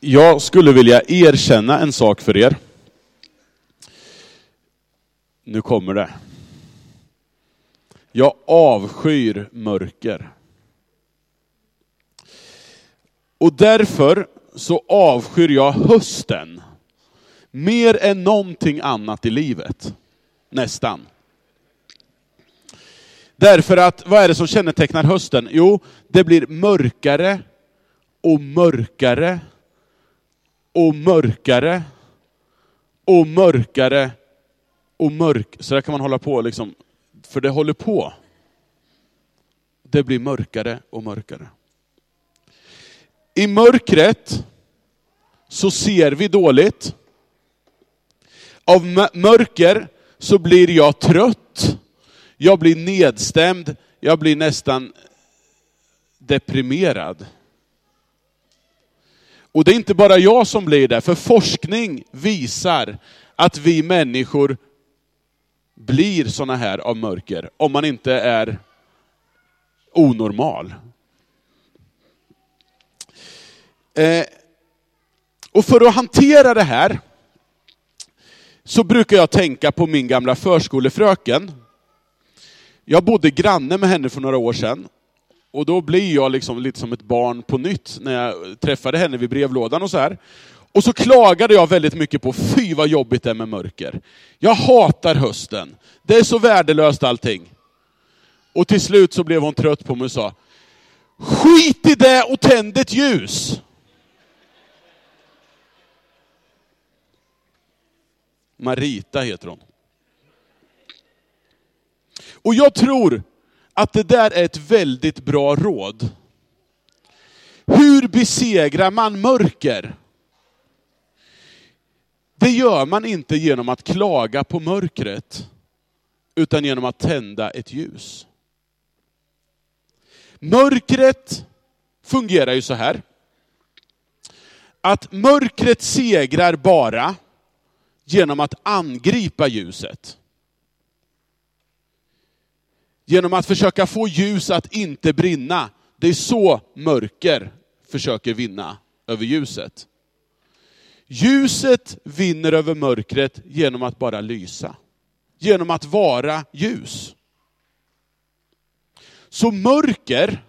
Jag skulle vilja erkänna en sak för er. Nu kommer det. Jag avskyr mörker. Och därför så avskyr jag hösten. Mer än någonting annat i livet. Nästan. Därför att, vad är det som kännetecknar hösten? Jo, det blir mörkare och mörkare och mörkare och mörkare och mörk. Så där kan man hålla på liksom. För det håller på. Det blir mörkare och mörkare. I mörkret så ser vi dåligt. Av mörker så blir jag trött. Jag blir nedstämd. Jag blir nästan deprimerad. Och det är inte bara jag som blir det, för forskning visar att vi människor blir sådana här av mörker, om man inte är onormal. Eh, och för att hantera det här, så brukar jag tänka på min gamla förskolefröken. Jag bodde granne med henne för några år sedan. Och då blir jag liksom lite som ett barn på nytt när jag träffade henne vid brevlådan och så här. Och så klagade jag väldigt mycket på, fy vad jobbigt det är med mörker. Jag hatar hösten. Det är så värdelöst allting. Och till slut så blev hon trött på mig och sa, skit i det och tänd ett ljus. Marita heter hon. Och jag tror att det där är ett väldigt bra råd. Hur besegrar man mörker? Det gör man inte genom att klaga på mörkret, utan genom att tända ett ljus. Mörkret fungerar ju så här, att mörkret segrar bara genom att angripa ljuset. Genom att försöka få ljus att inte brinna. Det är så mörker försöker vinna över ljuset. Ljuset vinner över mörkret genom att bara lysa. Genom att vara ljus. Så mörker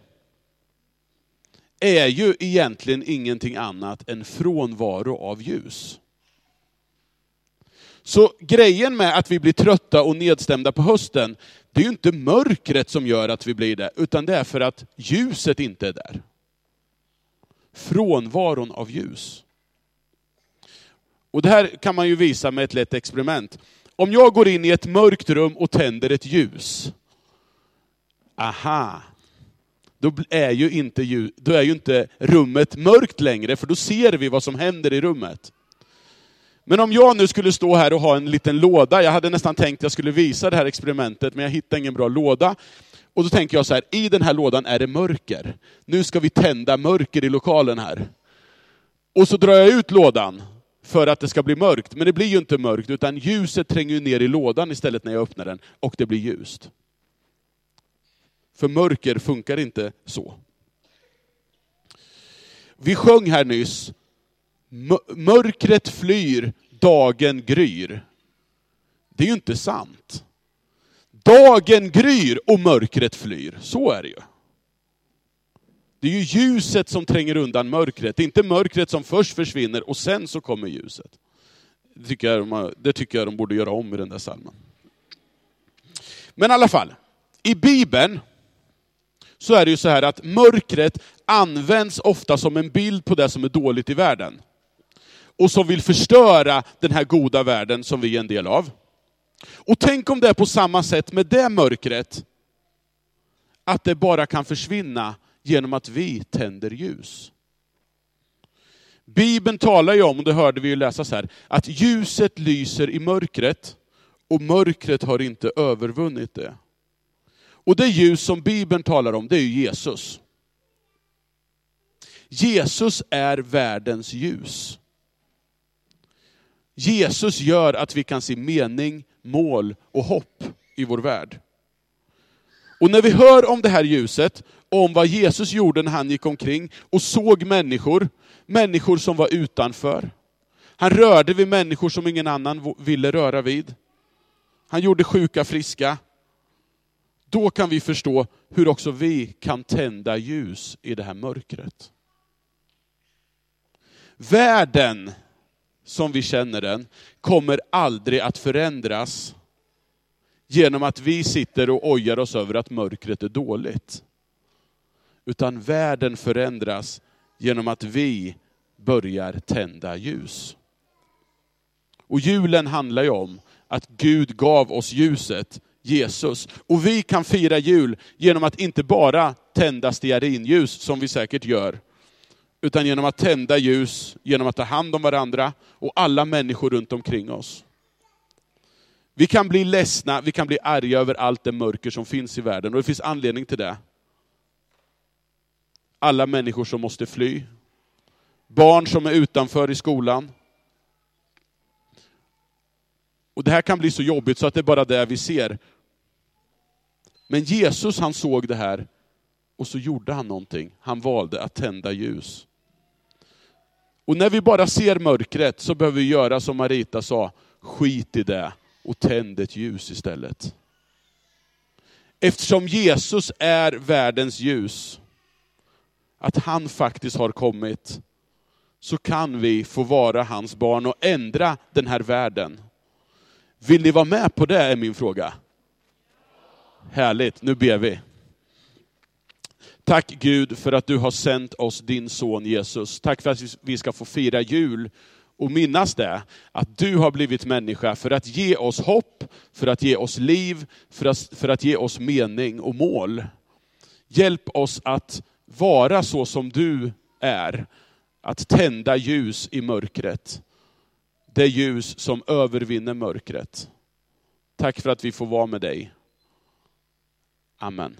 är ju egentligen ingenting annat än frånvaro av ljus. Så grejen med att vi blir trötta och nedstämda på hösten, det är ju inte mörkret som gör att vi blir det, utan det är för att ljuset inte är där. Frånvaron av ljus. Och det här kan man ju visa med ett lätt experiment. Om jag går in i ett mörkt rum och tänder ett ljus, aha, då är ju inte, då är ju inte rummet mörkt längre, för då ser vi vad som händer i rummet. Men om jag nu skulle stå här och ha en liten låda, jag hade nästan tänkt att jag skulle visa det här experimentet, men jag hittade ingen bra låda. Och då tänker jag så här, i den här lådan är det mörker. Nu ska vi tända mörker i lokalen här. Och så drar jag ut lådan för att det ska bli mörkt. Men det blir ju inte mörkt, utan ljuset tränger ner i lådan istället när jag öppnar den, och det blir ljust. För mörker funkar inte så. Vi sjöng här nyss, mörkret flyr, dagen gryr. Det är ju inte sant. Dagen gryr och mörkret flyr. Så är det ju. Det är ju ljuset som tränger undan mörkret. Det är inte mörkret som först försvinner och sen så kommer ljuset. Det tycker jag de, det tycker jag de borde göra om i den där salmen. Men i alla fall, i Bibeln så är det ju så här att mörkret används ofta som en bild på det som är dåligt i världen och som vill förstöra den här goda världen som vi är en del av. Och tänk om det är på samma sätt med det mörkret, att det bara kan försvinna genom att vi tänder ljus. Bibeln talar ju om, och det hörde vi ju läsas här, att ljuset lyser i mörkret och mörkret har inte övervunnit det. Och det ljus som Bibeln talar om, det är ju Jesus. Jesus är världens ljus. Jesus gör att vi kan se mening, mål och hopp i vår värld. Och när vi hör om det här ljuset, om vad Jesus gjorde när han gick omkring och såg människor, människor som var utanför. Han rörde vid människor som ingen annan ville röra vid. Han gjorde sjuka friska. Då kan vi förstå hur också vi kan tända ljus i det här mörkret. Världen, som vi känner den, kommer aldrig att förändras genom att vi sitter och ojar oss över att mörkret är dåligt. Utan världen förändras genom att vi börjar tända ljus. Och julen handlar ju om att Gud gav oss ljuset, Jesus. Och vi kan fira jul genom att inte bara tända stearinljus, som vi säkert gör, utan genom att tända ljus, genom att ta hand om varandra och alla människor runt omkring oss. Vi kan bli ledsna, vi kan bli arga över allt det mörker som finns i världen, och det finns anledning till det. Alla människor som måste fly, barn som är utanför i skolan. Och Det här kan bli så jobbigt så att det är bara det vi ser. Men Jesus han såg det här, och så gjorde han någonting. Han valde att tända ljus. Och när vi bara ser mörkret så behöver vi göra som Marita sa, skit i det och tänd ett ljus istället. Eftersom Jesus är världens ljus, att han faktiskt har kommit, så kan vi få vara hans barn och ändra den här världen. Vill ni vara med på det är min fråga. Härligt, nu ber vi. Tack Gud för att du har sänt oss din son Jesus. Tack för att vi ska få fira jul och minnas det, att du har blivit människa för att ge oss hopp, för att ge oss liv, för att, för att ge oss mening och mål. Hjälp oss att vara så som du är, att tända ljus i mörkret. Det ljus som övervinner mörkret. Tack för att vi får vara med dig. Amen.